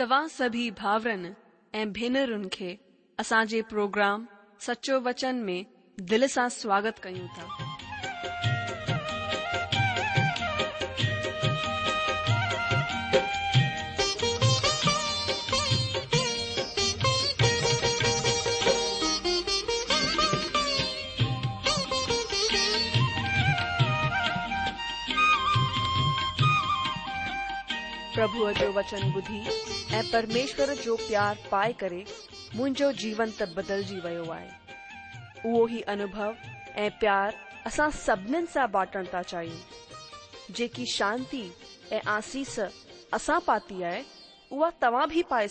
तव्हां सभी भाउरनि ऐं भेनरुनि खे असांजे प्रोग्राम सचो वचन में दिल सां स्वागत कयूं था प्रभु जो वचन बुधी ए परमेश्वर जो प्यार पाए करे मुंहिंजो जीवन त बदल वियो आहे उहो ही अनुभव ए प्यार असां सा बाटन बाटण था चाहियूं जेकी शांती ऐं आसीस असां पाती है उ तव्हां बि पाए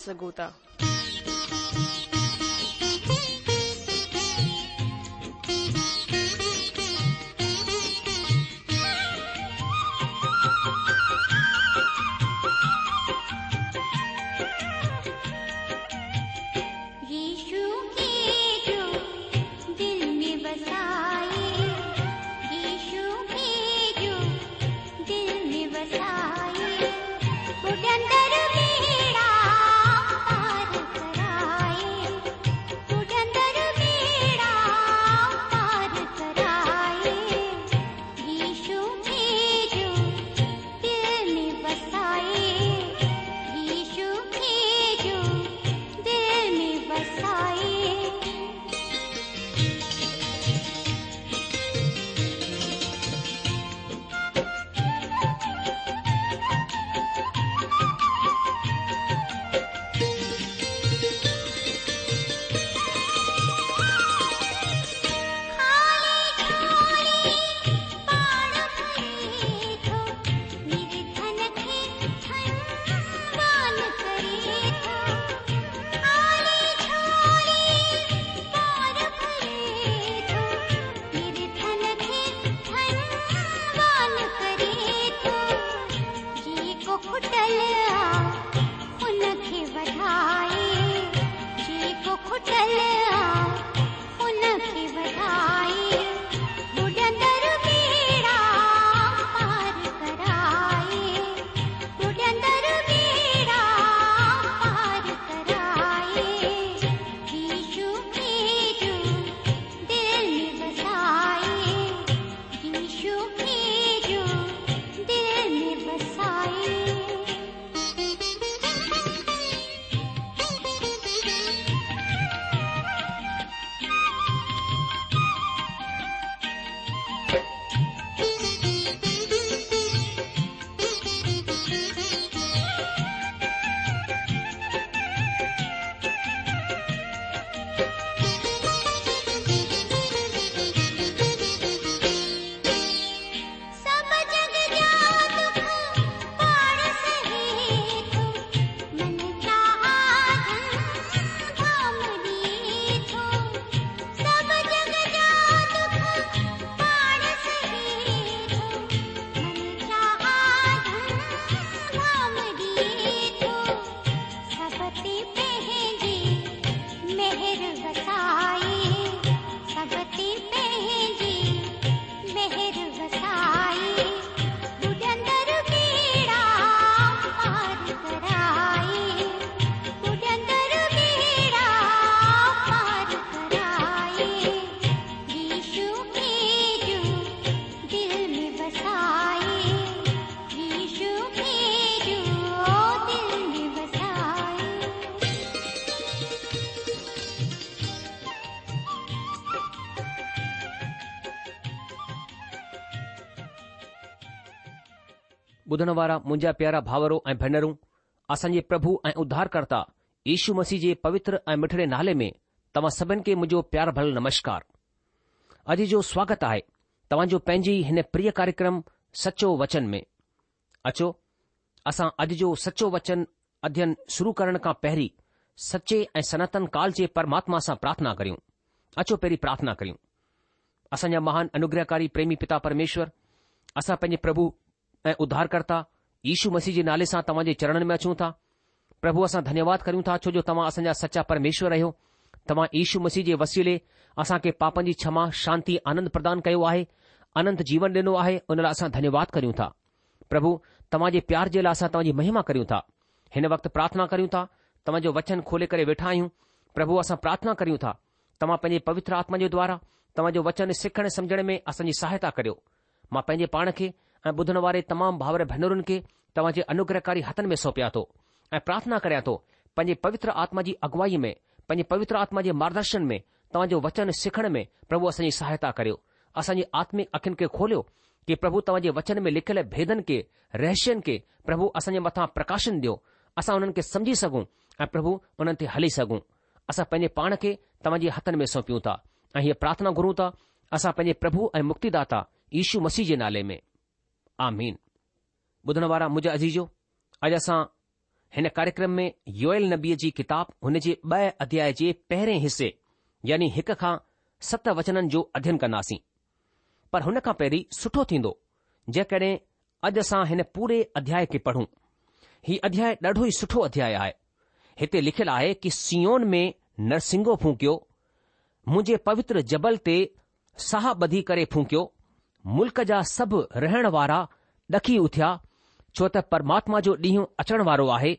धन वारा मुंहिंजा प्यारा भावरो ऐं भेनरूं असांजे प्रभु ऐं उद्धारकर्ता यशु मसीह जे पवित्र ऐं मिठड़े नाले में तव्हां सभिनि खे मुंहिंजो प्यार भल नमस्कार अॼु जो स्वागत आहे तव्हांजो पंहिंजे हिन प्रिय कार्यक्रम सचो वचन में अचो असां अॼु जो सचो वचन अध्यन शुरू करण खां पहिरीं सचे ऐं सनातन काल जे परमात्मा सां प्रार्थना करियूं अचो पहिरीं प्रार्थना करियूं असांजा महान अनुग्रहकारी प्रेमी पिता परमेश्वर असां पंहिंजे प्रभु ऐं उधारकर्ता ईशू मसीह जे नाले सां तव्हांजे चरणनि में अचूं था प्रभु असां धन्यवाद कयूं था छोजो तव्हां असांजा सचा परमेश्वर रहियो तव्हां यीशू मसीह जे वसीले असांखे पापनि जी क्षमा शांती आनंद प्रदान कयो आहे आनंद जीवन ॾिनो आहे उन लाइ असां धन्यवाद करियूं था प्रभु तव्हां जे प्यार जे लाइ असां तव्हांजी महिमा करियूं था हिन वक़्तु प्रार्थना करियूं था तव्हांजो वचन खोले करे वेठा आहियूं प्रभु असां प्रार्थना करियूं था तव्हां पंहिंजे पवित्र आत्मा जे द्वारा तव्हांजो वचन सिखण समुझण में असांजी सहायता करियो मां पंहिंजे पाण खे ऐं ॿुधण वारे तमाम भावर भेनरुनि खे तव्हां जे अनुग्रहकारी हथनि में सौंपिया थो ऐं प्रार्थना करियां थो पंहिंजे पवित्र आत्मा जी अॻुवाई में पंहिंजे पवित्र आत्मा जे मार्गदर्शन में तव्हांजो वचन सिखण में प्रभु असांजी सहायता करियो असांजी आत्मिक अखियुनि खे खोलियो कि प्रभु तव्हां जे वचन में लिखयल भेदन खे रहस्यनि खे प्रभु असांजे मथां प्रकाशन ॾियो असां उन्हनि खे सम्झी सघूं ऐं प्रभु हुननि ते हली सघूं असां पंहिंजे पाण खे तव्हांजे हथनि में सौंपियूं था ऐ प्रार्थना घुरूं था असां पंहिंजे प्रभु ऐं मुक्तिदाता यीशू मसीह जे नाले में आमीन ॿुधण वारा मुंहिंजो अजीजो अॼु असां हिन कार्यक्रम में योल नबीअ जी किताब हुन जे ब॒ अध्याय जे पहिरें हिस्से यानी हिक खां सत वचननि जो अध्यन कंदासीं पर हुन खां पहिरीं सुठो थींदो जेकॾहिं अॼु असां हिन पूरे अध्याय खे पढ़ूं हीउ अध्याय ॾाढो ई सुठो अध्याय आहे हिते लिखियलु आहे की सीओन में नरसिंगो फूकियो मुंहिंजे पवित्र जबल ते साह ॿधी करे फूकियो मुल्क जा सभु रहण वारा ॾखी उथिया छो त परमात्मा जो ॾींहुं अचण वारो आहे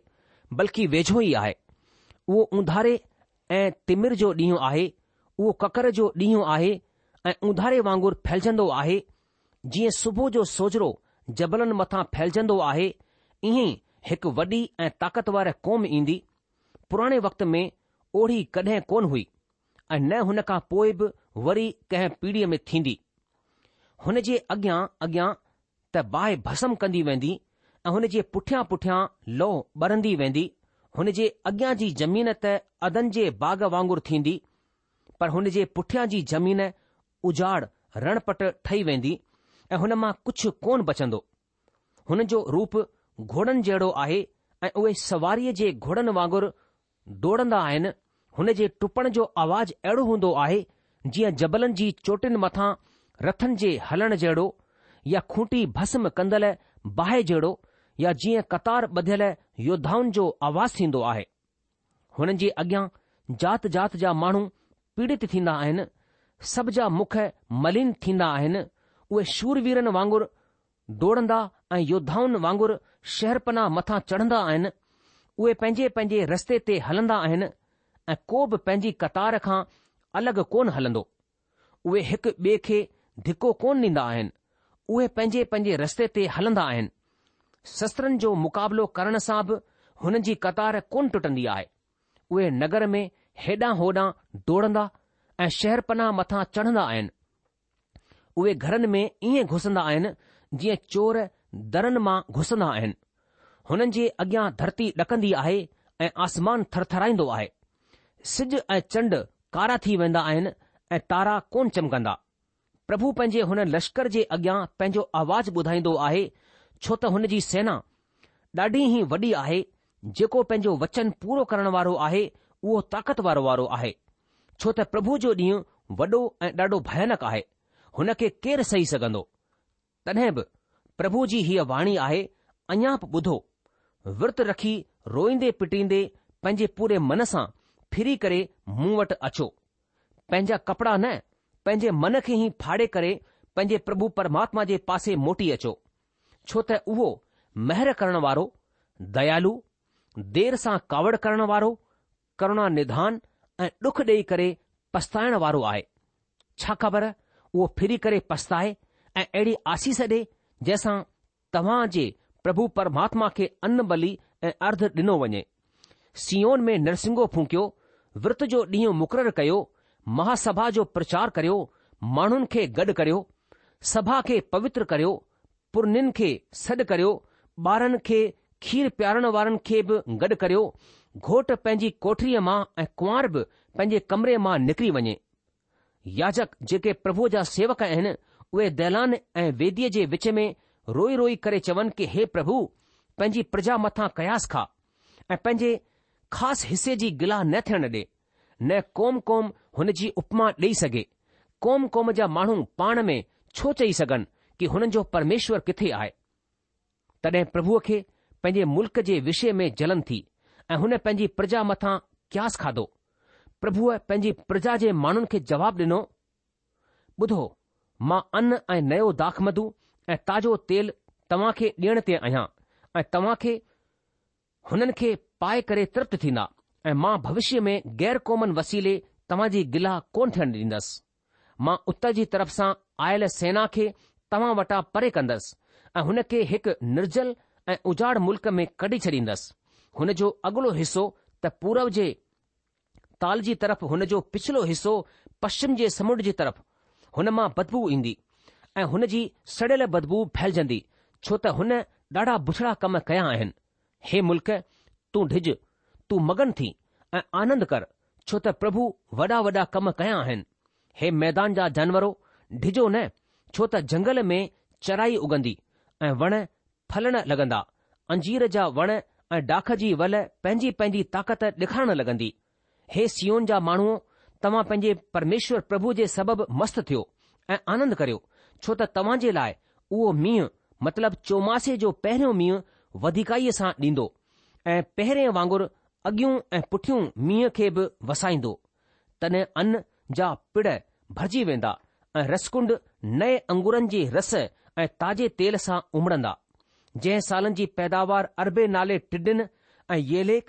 बल्कि वेझो ई आहे उहो उंधारे ऐं तिमिर जो ॾींहुं आहे उहो ककर जो ॾींहुं आहे ऐं उध्हारे वांगुरु फैलजंदो आहे जीअं सुबुह जो सोजरो जबलनि मथां फैलजंदो आहे ईअं हिकु वॾी ऐं ताकतवर क़ौम ईंदी पुराणे वक़्त में ओढ़ी कॾहिं कोन हुई ऐं न हुन खां पोइ बि वरी कंहिं पीढ़ीअ में थींदी हुन जे अॻियां अॻियां त बाहि भसम कंदी वेंदी ऐं हुन जे पुठियां पुठियां लौ ॿरंदी वेंदी हुन जे अॻियां जी ज़मीन त अदन जे बाग वांगुरु थींदी पर हुन जे पुठियां जी ज़मीन उजाड़ रणपट ठही वेंदी ऐं हुन मां कुझु कोन बचंदो हुन जो रूप घोड़नि जहिड़ो आहे ऐं उहे सवारीअ जे घोड़नि वांगुरु डोड़ंदा आहिनि हुन जे टुपण जो आवाज़ अहिड़ो हूंदो आहे जीअं जबलनि जी चोटियुनि मथां रथनि जे हलण जहिड़ो या खूंटी भस्म कंदल बाहि जहिड़ो या जीअं कतार ॿधियल योद्धाउनि जो आवाज़ थींदो आहे हुननि जे अॻियां जात जात जा माण्हू पीड़ित थींदा आहिनि सभ जा मुख मलिन थींदा आहिनि उहे शूरवीरनि वांगुरु डोड़ंदा ऐं योद्धाउनि वांगुरु शहरपना मथां चढ़ंदा आहिनि उहे पंहिंजे पंहिंजे रस्ते ते हलंदा आहिनि ऐं को बि पंहिंजी कतार खां अलॻि कोन हलंदो उहे हिकु ॿिए खे धिको कोन ॾींदा आहिनि उहे पंहिंजे पंहिंजे रस्ते ते हलंदा आहिनि शस्त्रनि जो मुक़ाबिलो करण सां बि हुननि जी क़तार कोन टुटंदी आहे उहे नगर में हेॾां होॾां डोड़ंदा ऐं शहर पना मथां चढ़ंदा आहिनि उहे घरनि में ईअं घुसंदा आहिनि जीअं चोर दरनि मां घुसंदा आहिनि हुननि जे अॻियां धरती ॾकंदी आहे ऐं आसमान थरथराईंदो आहे सिज ऐं चंड कारा थी वेंदा आहिनि ऐं तारा कोन चमकंदा પ્રભુ પંજે હણ લશ્કરજે અગ્યા પંજો आवाज બુધાઈ દો આહે છોત હણજી સેના ડાડી હી વડી આહે જેકો પંજો વચન પૂરો કરણ વાળો આહે વો તાકતવાર વાળો આહે છોત પ્રભુ જો દી વડો એ ડાડો ભયાનક આહે હનકે કેર સહી સગંદો તનેબ પ્રભુજી હી વાણી આહે અняપ બુધો વ્રત રાખી રોઈ દે પટી દે પંજે પૂરે મનસા ફ્રી કરે મૂવટ અચો પંજા કપડા ન पंहिंजे मन खे ई फाड़े करे पंहिंजे प्रभु परमात्मा जे पासे मोटी अचो छो त उहो महर करण वारो दयालु देर सां कावड़ करण वारो करुणा निधान ऐं डुख ॾेई करे पछताइण वारो आहे छा ख़बर उहो फिरी करे पछताए ऐं अहिड़ी आसीस ॾे जंहिंसां तव्हां जे प्रभु परमात्मा खे अन बली ऐं अर्ध ॾिनो वञे सीओन में नरसिंगो फूकियो विर्त जो ॾींहुं मुक़ररु कयो महासभा जो प्रचार करियो माण्हुनि खे गॾु करियो सभा खे पवित्र करियो पुरनिन खे सॾु करियो ॿारनि खे खीर प्यारण वारनि खे बि गॾु करियो घोट पंहिंजी कोठरीअ मां ऐं कुंवार बि पंहिंजे कमरे मां निकिरी वञे याजक जेके प्रभु जा सेवक आहिनि उहे दैलान ऐं वेदीअ जे विच में रोई रोई करे चवनि कि हे प्रभु पंहिंजी प्रजा मथां कयास खा ऐं पंहिंजे ख़ासि हिस्से जी गिलाह न थियणु ॾे न कोम कोम हुन जी उपमा ॾेई सघे कोम कोम जा माण्हू पाण में छो चई सघनि कि हुननि जो परमेश्वर किथे आहे तॾहिं प्रभुअ खे पंहिंजे मुल्क़ जे विषय में जलन थी ऐं हुन पंहिंजी प्रजा मथां क्यास खाधो प्रभुअ पंहिंजी प्रजा जे माण्हुनि खे जवाब ॾिनो ॿुधो मां अन ऐं नयो दाख ऐं ताज़ो तेल तव्हां खे ॾियण ते आहियां ऐं तव्हां खे हुननि खे पाए करे तृप्त थींदा ऐं मां भविष्य में गैर क़ौमन वसीले तव्हां जी गिलाह कोन थियण ॾींदसि मां उतर जी तरफ़ सां आयल सेना खे तव्हां वटां परे कंदसि ऐं हुन खे हिकु निर्जल ऐं उजाड़ मुल्क में कढी छॾींदसि हुन जो अॻिलो हिसो त पूरब जे ताल जी तरफ़ हुन जो पिछलो हिसो पश्चिम जे समुंड जी तरफ़ हुन मां बदबू ईंदी ऐं हुन जी सड़ियल बदबू फैलजंदी छो त हुन ॾाढा बुछड़ा कम कया आहिनि हे मुल्क़ तूं डिॼ तूं मगन थी ऐं आनंद कर छो त प्रभु वॾा वॾा कम कया आहिनि हे मैदान जा जानवरो डिजो न छो त जंगल में चराई उगंदी ऐं वण फलण लॻंदा अंजीर जा वण ऐं डाख जी वल पंहिंजी पंहिंजी ताकत ॾेखारण लॻंदी हे सीओन जा माण्हू तव्हां पंहिंजे परमेश्वर प्रभु जे सबबि मस्तु थियो ऐं आनंद करियो छो त तव्हां जे लाइ उहो मींहुं मतिलबु चौमासे जो पहिरियों मींहुं वधिकाईअ सां ॾींदो ऐं पहिरें वांगुरु अॻियूं ऐं पुठियूं मींहं खे बि वसाईंदो तॾहिं अन जा पिड़ भरिजी वेंदा ऐं रसकुंड नए अंगुरनि जी रस ऐं ताजे तेल सां उमड़ंदा जंहिं सालनि जी पैदावार अरबे नाले टिडिन ऐं ये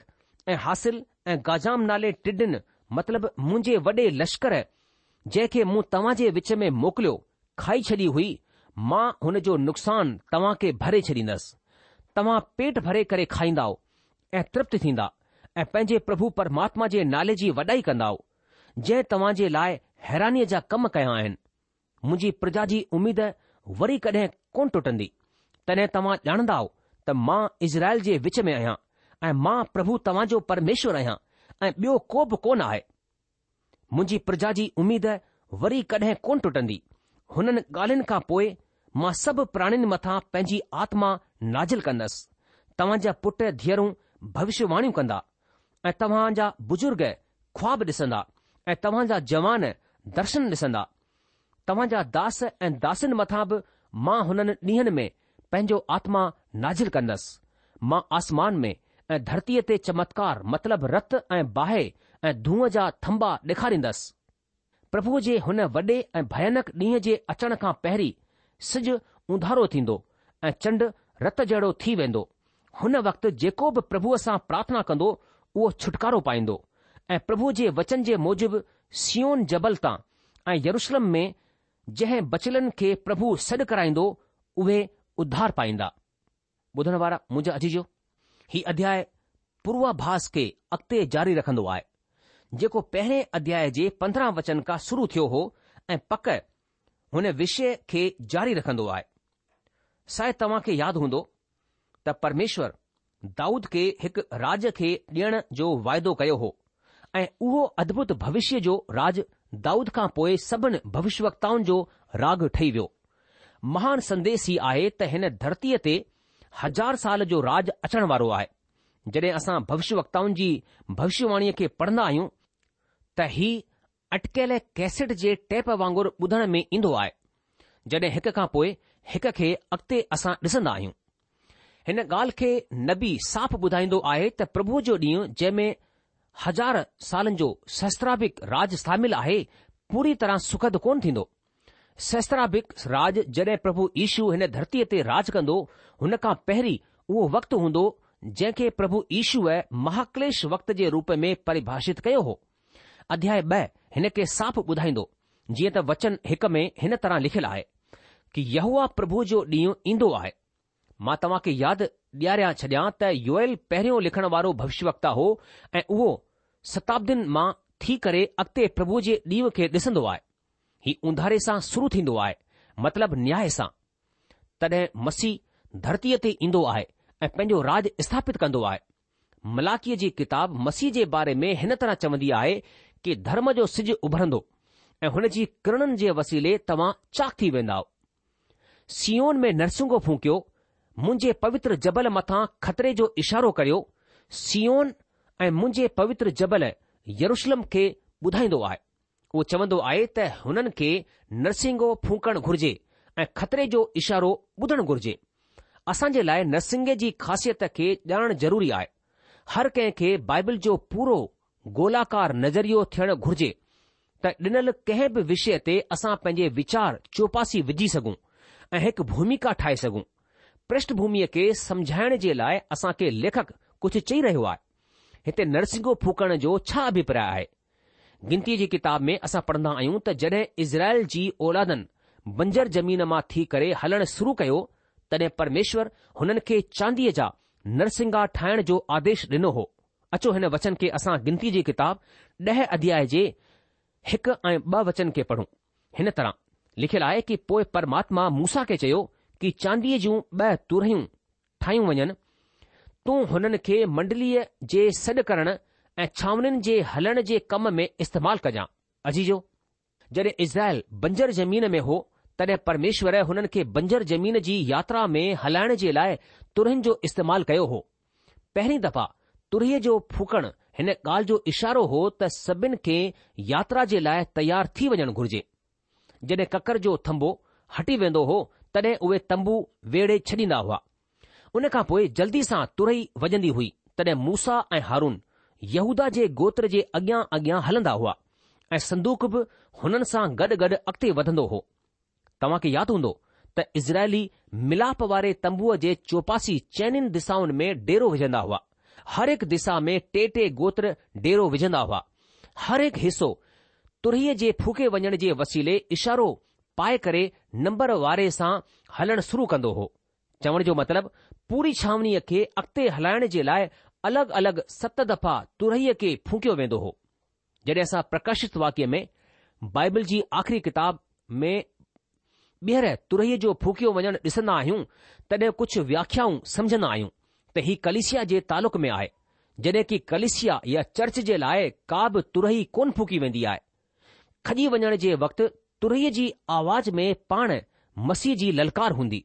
ऐं हासिल ऐं गाजाम नाले टिडिन मतिलब मुंहिंजे वॾे लश्कर जंहिंखे मूं तव्हां जे विच में मोकिलियो खाई छॾी हुई मां हुन जो नुक़सान तव्हां खे भरे छॾींदसि तव्हां पेट भरे करे खाईंदा ऐं तृप्त थींदा ऐं पंहिंजे प्रभु परमात्मा जे नाले जी वॾाई कंदा जंहिं तव्हां जे लाइ हैरानीअ जा कम कया आहिनि मुंहिंजी प्रजा जी उमीद वरी कॾहिं कोन टुटंदी तॾहिं तव्हां ॼाणंदा त मां इज़राइल जे विच में आहियां ऐं मां प्रभु तव्हांजो परमेश्वर आहियां ऐं ॿियो को बि कोन आहे मुंहिंजी प्रजा जी उमीद वरी कॾहिं कोन टुटंदी हुननि ॻाल्हियुनि खां पोइ मां सभु प्राणीनि मथां पंहिंजी आत्मा नाज़िल कंदसि तव्हां जा पुट धीअरूं भविष्यवाणियूं कंदा ऐं तव्हां जा बुजुर्ग ख़्वाब ॾिसंदा ऐं तव्हां जा जवान दर्शन ॾिसंदा तव्हां जा दास ऐं दासनि मथां बि मां हुननि ॾींहनि में पंहिंजो आत्मा नाज़िर कंदसि मां आसमान में ऐं धरतीअ ते चमत्कार मतिलब रत ऐं बाहि ऐं धूअ जा थंबा ॾेखारींदसि प्रभुअ जे हुन वॾे ऐं भयानक ॾींहं जे अचण खां पहिरीं सिॼु उंधारो थींदो ऐं चंड रत जहिड़ो थी वेंदो हुन वक़्तु जेको बि प्रभुअ सां प्रार्थना कंदो उहो छुटकारो पाईंदो ऐं प्रभु जे वचन जे मूजिबि सियोन जबल तां ऐं यरूशलम में जंहिं बचलन खे प्रभु सॾु कराईंदो उहे उध्धार पाईंदा ॿुधण वारा मुंहिंजा अजी हीउ अध्याय पूर्वाभास खे अॻिते जारी रखंदो आहे जेको पहिरें अध्याय जे पंद्रहं वचन खां शुरू थियो हो ऐं पक हुन विषय खे जारी रखंदो आहे शायदि तव्हां खे यादि हूंदो त परमेश्वर दाऊद खे हिकु राज खे ॾियण जो वाइदो कयो हो ऐं उहो अद्भुत भविष्य जो राज दाऊद खां पोइ सभिनी भविष्यवकताउनि जो राग ठही वियो महान संदेश ई आहे त हिन धरतीअ ते हज़ार साल जो राज अचण वारो आहे जॾहिं असां भविष्य वक्ताउनि जी भविष्यवाणीअ खे पढ़ंदा आहियूं त ही अटकियल कैसेट जे टैप वांगुरु ॿुधण में ईंदो आहे जॾहिं हिक खां पोइ हिक खे अॻिते असां ॾिसंदा आहियूं हिन ॻाल्हि खे नबी साफ़ ॿुधाईंदो आहे त प्रभु जो ॾींहुं जंहिंमें हज़ार सालनि जो शस्त्राभिक राज शामिल आहे पूरी तरह सुखद कोन थींदो शश्त्राभिक राज जॾहिं प्रभु ईशू हिन धरतीअ ते राज कंदो हुन खां पहिरीं उहो वक्तु हूंदो जंहिंखे प्रभु ईशूअ महाक्लेश वक्त जे रूप में परिभाषित कयो हो अध्याय ब॒ हिन खे साफ़ ॿुधाईंदो जीअं त वचन हिक में हिन तरह लिखियलु आहे कि यूआआ प्रभु जो ॾींहुं ईंदो आहे मां तव्हां खे यादि ॾियारियां छॾियां त यूएल पहिरियों लिखण वारो भविष्यवक्ता हो ऐं उहो शताब्दीनि मां थी करे अॻिते प्रभु जे ॾींहुं खे ॾिसंदो आहे ही उंधारे सां शुरू थींदो आहे मतिलब न्याय सां तॾहिं मसीह धरतीअ ते ईंदो आहे ऐं पंहिंजो राज स्थापित कंदो आहे मलाकीअ जी किताब मसीह जे बारे में हिन तरह चवंदी आहे कि धर्म जो सिज उभरंदो ऐं हुन जी किरणनि जे वसीले तव्हां चाक थी वेंदा सीओन में नरसिंगो फूकियो मुंहिंजे पवित्र जबल मथां खतरे जो इशारो करियो सीओन ऐं मुंहिंजे पवित्र जबल यरुशलम खे ॿुधाईंदो आहे उहो चवंदो आहे त हुननि खे नरसिंगो फूकणु घुर्जे ऐं ख़तरे जो इशारो ॿुधणु घुर्जे असां जे लाइ नृसिंग जी ख़ासियत खे ॼाणणु ज़रूरी आहे हर कंहिं खे बाइबल जो पूरो गोलाकार नज़रियो थियणु घुर्जे त ॾिनल कंहिं बि विषय ते असां पंहिंजे वीचार चौपासी विझी सघूं ऐं हिकु भूमिका ठाहे सघूं प्रष्ठ भूमिअ खे समझाइण जे लाइ असां खे लेखक कुझु चई रहियो आहे हिते नरसिंहो फूकण जो छा अभिप्राय आहे गिनती जी किताब में असां पढ़न्दा आहियूं त जॾहिं इज़राइल जी औलादन बंजर जमीन मां थी करे हलण शुरू कयो तॾहिं परमेश्वर हुननि खे चांदीअ जा नरसिंगा ठाहिण जो आदेश डि॒नो हो अचो हिन वचन खे असां गिनती जी किताब ॾह अध्याय जे हिकु ऐं ब वचन खे पढ़ूं हिन तरह लिखियलु आहे कि पोएं परमात्मा मूसा खे चयो कि चांदीअ जूं ॿ तुरहियूं ठाहियूं वञनि तूं हुननि खे मंडलीअ जे सॾु करण ऐं छांवनीनि जे हलण जे कम में इस्तेमालु कजांइ अजीजो जॾहिं इज़राइल बंजर ज़मीन में हो तॾहिं परमेश्वर हुननि खे बंजर ज़मीन जी यात्रा में हलाइण जे लाइ तुरन जो इस्तेमालु कयो हो पहिरीं दफ़ा तुरहीअ जो फूकण हिन ॻाल्हि जो इशारो हो त सभिनि खे यात्रा जे लाइ तयारु थी वञणु घुर्जे जॾहिं ककर जो थंबो हटी वेंदो हो तॾहिं उहे तंबू वेड़े छॾींदा हुआ उन खां पोइ जल्दी सां तुरई वॼंदी हुई तॾहिं मूसा ऐं हारून यहूदा जे गोत्र जे अॻियां अॻियां हलंदा हुआ ऐं संदूक बि हुननि सां गॾु गॾु अॻिते वधंदो हो तव्हां खे यादि हूंदो त इज़राइली मिलाप वारे तंबूअ जे चौपासी चइनि दिशाउनि में डेरो विझंदा हुआ हर हिकु दिशा में टे टे गोत्र डेरो विझंदा हुआ हर हिकु हिसो तुरहीअ जे फूके वञण जे वसीले इशारो पाए करे नंबर वारे सां हलणु शुरू कंदो हो चवण जो मतिलबु पूरी छावनीअ खे अॻिते हलाइण जे लाइ अलॻि अलॻि सत दफ़ा तुरहीअ खे फूकियो वेंदो हो जॾहिं असां प्रकाशित वाक्य में बाइबल जी आख़िरी किताब में ॿीहर तुरहीअ जो फूकियो वञणु ॾिसंदा आहियूं तॾहिं कुझु व्याख्याऊं समुझन्दा आहियूं त हीउ कलिसिया जे तालुक में आहे जॾहिं की कलिसिया या चर्च जे लाइ का बि तुरही कोन फूकी वेंदी आहे खॼी वञण जे वक़्तु तुरई जी आवाज़ में पाण मसीह जी ललकार हूंदी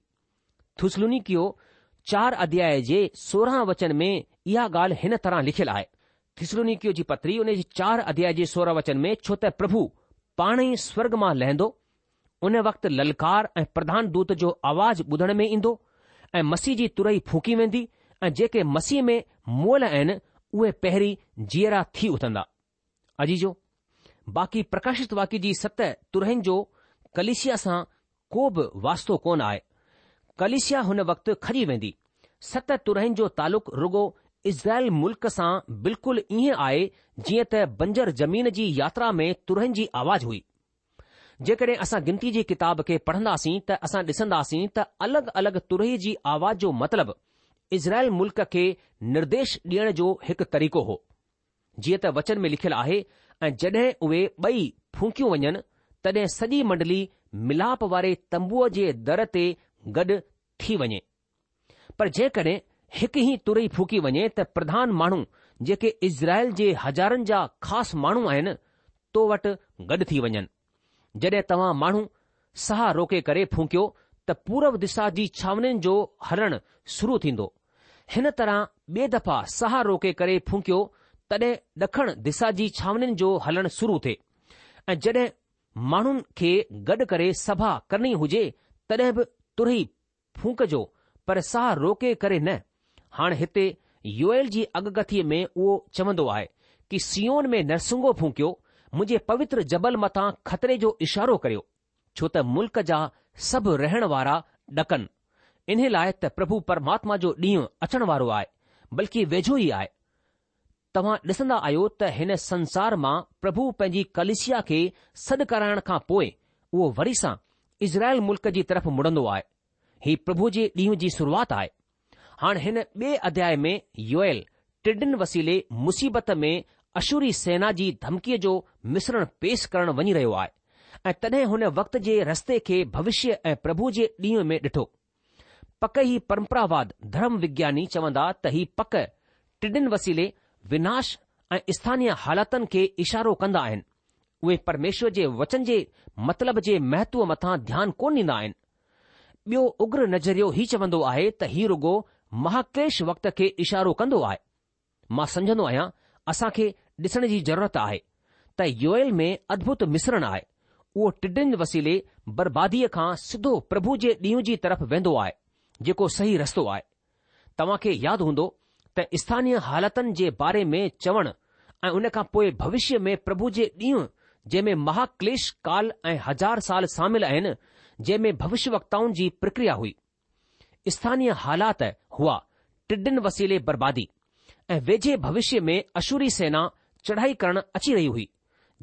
कियो चार अध्याय जे सोरहं वचन में इहा ॻाल्हि हिन तरह लिखियलु आहे थुसलुनिकियो जी पतरी उन जी चारि अध्याय जे सोरहं वचन में छो त प्रभु पाण ई स्वर्ग मां लहंदो उन वक़्त ललकार ऐं प्रधानदूत जो आवाज़ु ॿुधण में ईंदो ऐं मसीह जी तुरई फूकी वेंदी ऐं जेके मसीह में मोल आहिनि उहे पहिरीं जीअरा थी उथंदा अजीजो बाक़ी प्रकाशित वाकि जी सत तुरन जो سان सां को बि वास्तो कोन आहे وقت हुन वक़्ति खजी वेंदी सत तुरन जो तालुक़ु रुॻो इज़राइल मुल्क़ सां बिल्कुलु ईअं आहे जीअं त बंजर ज़मीन जी यात्रा में तुरन जी आवाज़ हुई जेकॾहिं असां गिनती जी किताब खे पढ़ंदासीं त असां डि॒संदासीं त अलगि॒ अलगि॒ तुरह जी आवाज़ जो मतिलबु इज़राइल मुल्क़ खे निर्देश ॾियण जो हिकु तरीक़ो हो जीअं त वचन में लिखियलु आहे ऐं जॾहिं उहे ॿई फूकियूं वञनि तॾहिं सॼी मंडली मिलाप वारे तंबूअ जे दर ते गॾु थी वञे पर जेकॾहिं हिकु ई तुरई फूकी वञे त प्रधान माण्हू जेके इज़राइल जे हज़ारनि जा ख़ासि माण्हू आहिनि तो वटि गॾु थी वञनि जड॒हिं तव्हां माण्हू साह रोके करे फूकियो त पूर्व दिशा जी छावनीनि जो हरणु शुरू थींदो हिन तरह ॿिए दफ़ा साह रोके करे फूकियो तॾहिं ॾखण दिशा जी छांवनीनि जो हलणु शुरू थे ऐं जॾहिं माण्हुनि खे गॾु करे सभा करणी हुजे तॾहिं बि तुर ई जो पर साह रोके करे न हाणे हिते यू जी अगकथीअ में उहो चवंदो आहे कि सीओन में नरसुंगो फूकियो मुंहिंजे पवित्र जबल मथां खतरे जो इशारो करियो छो त मुल्क जा सभु रहण वारा ॾकनि इन लाइ त प्रभु परमात्मा जो ॾींहुं अचण वारो आहे बल्कि वेझो ई आहे तव्हां ॾिसंदा आहियो त हिन संसार मां प्रभु पंहिंजी कलिशिया खे सॾु कराइण खां पोइ उहो वरी सां इज़राइल मुल्क जी तरफ़ मुड़ंदो आहे हीउ प्रभु जे ॾींहुं जी शुरूआति आहे हाणे हिन ॿिए अध्याय में योयल ट्रिडिन वसीले मुसीबत में अशूरी सेना जी धमकीअ जो मिश्रण पेश करणु वञी रहियो आहे ऐं तॾहिं हुन वक़्त जे रस्ते खे भविष्य ऐं प्रभु जे ॾींहुं में ॾिठो पक ई परम्परावाद विज्ञानी चवंदा त हीउ पक टिडिन वसीले विनाश ऐं स्थानीय हालातनि खे इशारो कंदा आहिनि उहे परमेश्वर जे वचन जे मतिलब जे महत्व मथां ध्यानु कोन ॾींदा आहिनि ॿियो उग्र नज़रियो ई चवंदो आहे त ही रुगो महाक्लेश वक्त खे इशारो कंदो आहे मां सम्झंदो आहियां असां खे ॾिसण जी ज़रूरत आहे त यूएल में अद्भुत मिश्रण आहे उहो टिडनि वसीले बर्बादीअ खां सिधो प्रभु जे ॾींहुं जी तरफ़ वेंदो आहे जेको सही रस्तो आहे तव्हां खे यादि हूंदो त स्थानीय हालातनि जे बारे में चवण ऐं उन खां पोइ भविष्य में प्रभु जे ॾींहुं जंहिं महाक्लेश काल ऐं हज़ार साल शामिल आहिनि जंहिं में भविष्यवक्ताउनि जी प्रिक्रिया हुई स्थानीय हालात हुआ टिडिन वसीले बर्बादी ऐं वेझे भविष्य में अशूरी सेना चढ़ाई करण अची रही हुई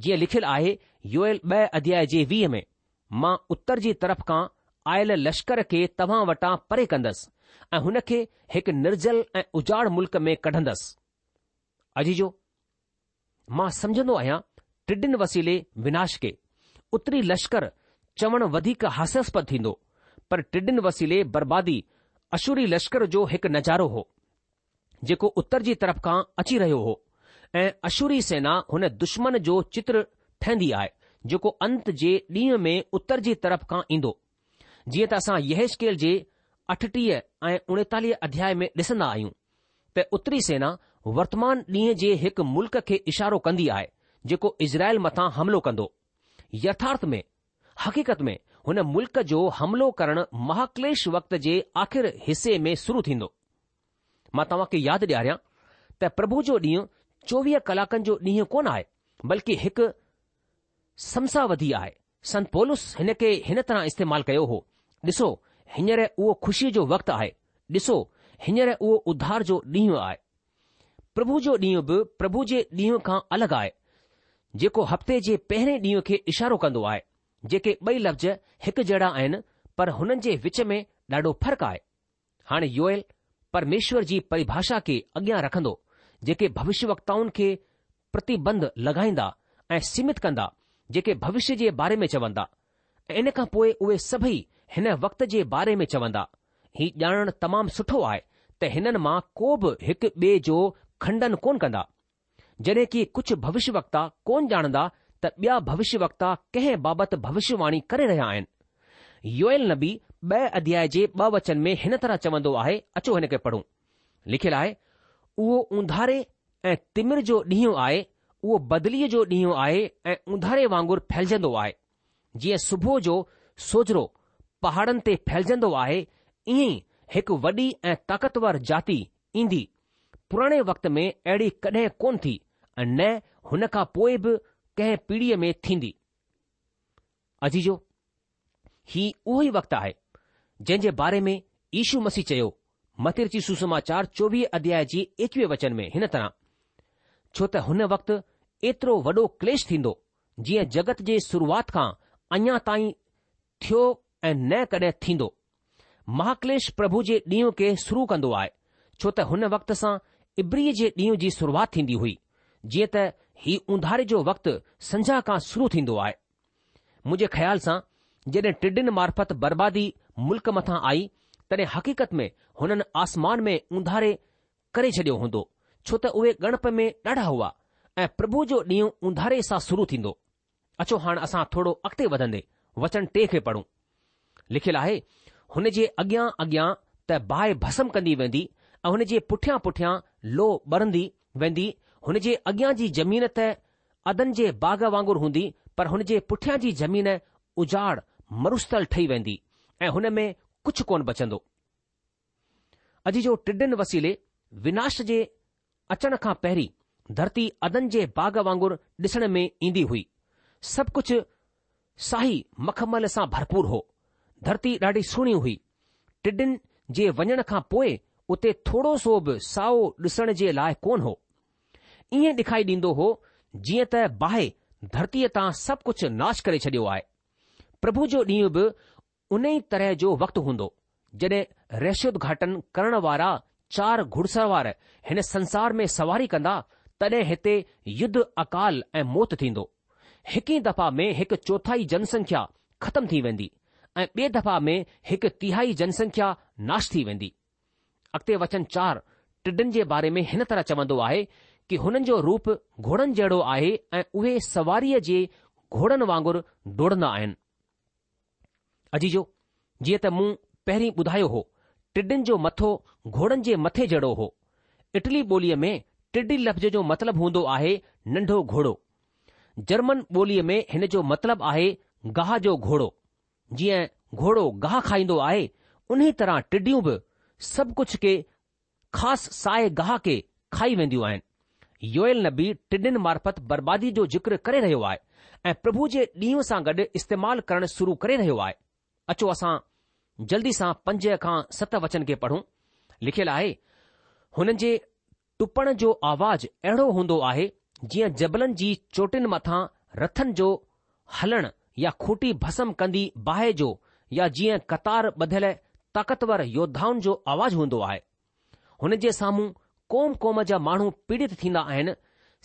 जीअं लिखियलु आहे अध्याय जे वीह में मां उत्तर जी तरफ़ खां आयल लश्कर खे तव्हां वटां परे कंदसि हुनखे हिकु उजाड़ मुल्क में कढंदुसि मां सम्झंदो आहियां ट्रिडिन वसीले विनाश खे उत्तरी लश्कर चवणु वधीक हास्यस्पद थींदो पर टिडिन वसीले बर्बादी अशूरी लश्कर जो हिकु नज़ारो हो जेको उत्तर जी तरफ़ खां अची रहियो हो ऐं अशूरी सेना हुन दुश्मन जो चित्र ठहंदी आहे जेको अंत जे ॾींहं में उत्तर जी तरफ़ खां ईंदो जीअं त असां यहेश जे अठटीह ऐं उणेतालीह अध्याय में ॾिसंदा आहियूं त उत्तरी सेना वर्तमान ॾींहं जे हिकु मुल्क़ खे इशारो कंदी आहे जेको इज़राइल मथां हमिलो कंदो यथार्थ में हक़ीक़त में हुन मुल्क़ जो हमिलो करणु महाक्लेश वक्त जे आख़िर हिसे में शुरू थींदो मां तव्हांखे यादि ॾियारियां त प्रभु जो ॾींहुं चोवीह कलाकनि जो ॾींहुं कोन आहे बल्कि हिकु समसावधी आहे संत पोलस हिन खे हिन तरह इस्तेमालु कयो हो ॾिसो हींअर उहो खु़शीअ जो वक़्तु आहे ॾिसो हींअर उहो उधार जो ॾींहुं आहे प्रभु जो ॾींहुं बि प्रभु जे ॾींहुं खां अलॻि आहे जेको हफ़्ते जे पहिरें ॾींहुं खे इशारो कंदो आहे जेके ॿई लफ़्ज़ हिकु जहिड़ा आहिनि पर हुननि जे विच में ॾाढो फ़र्क़ु आहे हाणे योयल परमेश्वर जी परिभाषा खे अॻियां रखंदो जेके भविष्य वक्ताउनि खे प्रतिबंध लॻाईंदा ऐं सीमित कंदा जेके भविष्य जे बारे में चवंदा ऐं इन खां पोइ उहे सभई हिन वक़्त जे बारे में चवंदा ही ॼाणण तमामु सुठो आहे त हिननि मां को बि हिकु ॿिए जो खंडन कोन कंदा जॾहिं की कुझु भविष्य वक्ता कोन ॼाणंदा त ॿिया भविष्य वक्ता कंहिं बाबति भविष्यवाणी करे रहिया आहिनि योयल नबी ॿ अध्याय जे वचन में हिन तरह चवंदो आहे अचो हिन खे पढ़ूं लिखियलु आहे उहो उंधारे ऐं तिमिर जो ॾींहुं आहे उहो बदलीअ जो ॾींहुं आहे ऐं उंधारे वांगुरु फैलजंदो आहे जीअं सुबुह जो सोजरो पहाड़नि ते फैलजंदो आहे ईअं ई हिकु वॾी ऐं ताक़तवर जाती ईंदी पुराणे वक़्त में अहिड़ी कॾहिं कोन थी ऐं न हुन खां पोइ बि कंहिं पीढ़ीअ में थींदी अजीजो ही उहो ई वक़्तु आहे जंहिं जे बारे में ईशू मसीह चयो मथे ची सुसमाचार चोवीह अध्याय जी एकवीह वचन में हिन तरह छो त हुन वक़्तु एतिरो वॾो क्लेश थींदो जीअं जगत जे शुरुआति खां अञा ताईं थियो ऐं न कॾहिं थींदो महाक्लेश प्रभु जे ॾींहुं खे शुरू कंदो आहे छो त हुन वक़्त सां इब्रीअ जे ॾींहुं जी शुरूआति थींदी हुई जीअं त ही उंधारे जो वक़्तु संझा खां शुरू थींदो आहे मुंहिंजे ख़्याल सां जॾहिं टिडीन मार्फत बर्बादी मुल्क मथां आई तॾहिं हकीक़त में हुननि आसमान में उंधारे करे छडि॒यो हूंदो छो त उहे गणप में ॾाढा हुआ ऐं प्रभु जो ॾींहुं उंधारे सां शुरू थींदो अचो हाणे असां थोरो अॻिते वधंदे वचन टे खे पढ़ूं लिखियलु आहे हुन जे अॻियां अॻियां त बाहि भस्म कंदी वेंदी ऐं हुन जे पुठियां पुठियां लो ॿरंदी वेंदी हुन जे अॻियां जी ज़मीन त अदन जे बाग वांगुरु हूंदी पर हुन जे पुठियां जी ज़मीन उजाड़ मरुस्थल ठही वेंदी ऐं हुन में कुझु कोन बचंदो अॼु जो टिडनि वसीले विनाश जे अचण खां पहिरीं धरती अदन जे बाग वांगुरु ॾिसण में ईंदी हुई सभु कुझु साही मखमल सां भरपूर हो धरती ॾाढी सुहिणी हुई टिडिन जे वञण खां पोइ उते थोरो सो बि साओ ॾिसण जे लाइ कोन हो ईअं डे॒खाई ॾींदो हो जीअं त बाहि धरतीअ तां सभु कुझु नाश करे छडि॒यो आहे प्रभु जो ॾींहुं बि उन ई तरह जो वक़्तु हूंदो जड॒हिं रेशोद्घाटन करण वारा चार घुड़सवार हिन संसार में सवारी कंदा तॾहिं हिते युद्ध अकाल ऐं मौत थींदो हिकु ई दफ़ा में हिकु चौथाई जनसंख्या ख़तम थी वेंदी ऐं ॿिए दफ़ा में हिकु तिहाई जनसंख्या नाश थी वेंदी अॻिते वचन चार टिडनि जे बारे में हिन तरह चवंदो आहे कि हुननि जो रूप घोड़नि जहिड़ो आहे ऐं उहे सवारीअ जे घोड़नि वांगुरु डोड़ंदा आहिनि अजीजो जीअं त मूं पहिरीं ॿुधायो हो टिडनि जो मथो घोड़नि जे मथे जहिड़ो हो इटली ॿोलीअ में टिडी लफ़्ज़ जो मतिलबु हूंदो आहे नंढो घोड़ो जर्मन ॿोलीअ में हिन जो मतिलबु आहे गाह जो घोड़ो जीअं घोड़ो गाह खाईंदो आहे उन तरह टिडियूं बि सभु कुझु खे ख़ासि साए गाह खे खाई वेंदियूं आहिनि योयल नबी टिडीनि मार्फत बर्बादी जो जिक्र करे रहियो आहे ऐं प्रभु जे ॾींहं सां गॾु इस्तेमालु करणु शुरू करे रहियो आहे अचो असां जल्दी सां पंज खां सत वचन खे पढ़ूं लिखियलु आहे हुन जे टुपण जो आवाज़ अहिड़ो हूंदो आहे जीअं जबलनि जी चोटियुनि मथां रथनि जो हलणु या खूटी भसम कंदी बाहि जो या जीअं कतार ॿधियल ताक़तवर योद्धाउनि जो आवाज़ हूंदो आहे हुन जे साम्हूं क़ौम क़ौम जा माण्हू पीड़ित थींदा आहिनि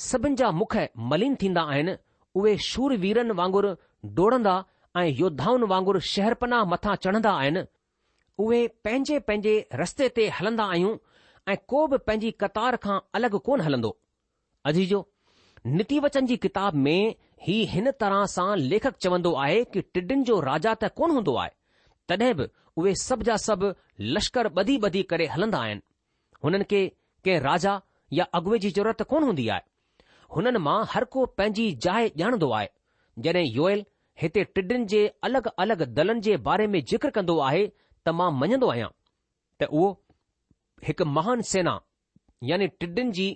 सभिनि जा मुख मलिन थींदा आहिनि उहे शूरवीरनि वीरनि वांगुरु डोड़ंदा ऐं योद्धाउनि वांगुरु शहरपना मथां चढ़ंदा आहिनि उहे पंहिंजे पंहिंजे रस्ते ते हलंदा आहियूं ऐं को बि पंहिंजी कतार खां अलॻि कोन हलंदो अजी जो नितिवचन जी किताब में ही हिन तरह सां लेखक चवंदो आहे कि टिडिन जो राजा त कोन हूंदो आहे तॾहिं बि उहे सभ जा सभु लश्कर ॿधी ॿधी करे हलंदा आहिनि हुननि खे कंहिं राजा या अॻुवे जी ज़रूरत कोन हूंदी आहे हुननि मां हर को पंहिंजी जाइ ॼाणंदो आहे जॾहिं योयल हिते टिडिन जे अलॻि अलॻि दलनि जे बारे में ज़िक्र कंदो आहे त मां मञंदो आहियां त उहो हिकु महान सेना यानी टिडिन जी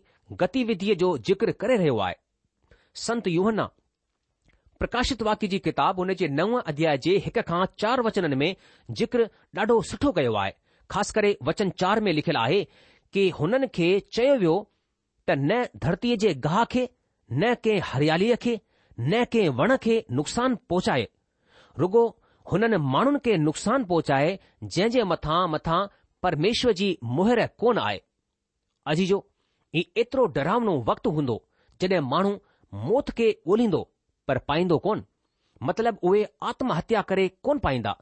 गतिविधीअ जो ज़िक्र करे रहियो आहे संत यूहना प्रकाशित वाक्य जी किताब हुन जे नव अध्याय जे हिक खां चार वचननि में ज़िक्र ॾाढो सुठो कयो आहे ख़ासि करे वचन चार में लिखियलु आहे कि हुननि खे चयो वियो त न धरतीअ जे गाह खे न कंहिं हरियालीअ खे न कंहिं वण खे नुक़सानु पहुचाए रुगो हुननि माण्हुनि खे नुक़सान पहुचाए जंहिं जे मथां मथां परमेश्वर जी मुहर कोन आहे अजीजो जो ई एतिरो डरावनो वक़्तु हूंदो जॾहिं माण्हू मौत खे ओल्हींदो पर पाईंदो कोन मतिलब उहे आत्महत्या करे कोन पाईंदा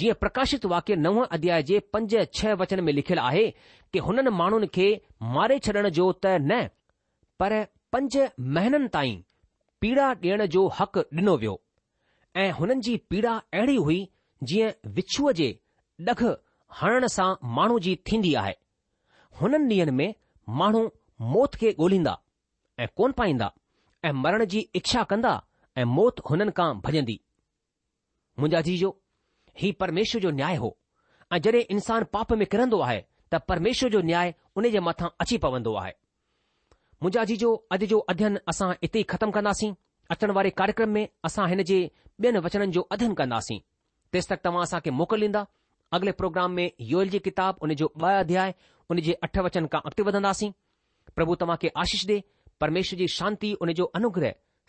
जीअं प्रकाशित वाक्य नव अध्याय जे पंज छह वचन में लिखियलु आहे कि हुननि माण्हुनि खे मारे छॾण जो त न पर पंज महीननि ताईं पीड़ा ॾियण जो हक़ु ॾिनो वियो ऐं हुननि जी पीड़ा अहिड़ी हुई जीअं विछूअ जे ॾख हणण सां माण्हू जी थींदी आहे हुननि ॾींहनि में माण्हू मौत खे ॻोल्हींदा ऐं कोन पाईंदा ऐं मरण जी इच्छा कंदा ऐं मौति हुननि खां भजंदी मुंहिंजा जी जो हीउ परमेश्वर जो न्याय हो ऐं जॾहिं इन्सानु पाप में किरंदो आहे त परमेश्वर जो न्याय उन जे मथां अची पवंदो आहे मुंहिंजा जी जो अॼु जो अध्ययन असां इते ई ख़तमु कंदासीं अचण वारे कार्यक्रम में असां हिन जे ॿियनि वचननि जो अध्ययन कंदासीं तेसि तक तव्हां असांखे मोकिल ॾींदा अॻिले प्रोग्राम में योए जी किताबु उन जो ॿ अध्याय उन जे अठ वचन खां अॻिते वधंदासीं प्रभु तव्हां खे आशीष ॾे परमेश्वर जी शांती उन जो अनुग्रह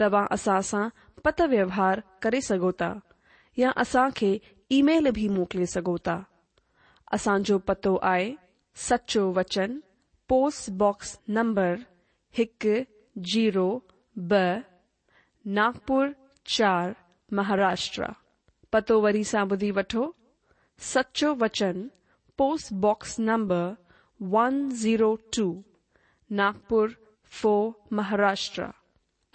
तव्हां पत व्यवहार करे सघो या असां खे ईमेल बि मोकिले पतो आए सचो वचन पोस्टबॉक्स नंबर एक जीरो ब नागपुर चार महाराष्ट्र पतो वरी सा ॿुधी वो सचो वचन postbox number one zero two Nagpur four Maharashtra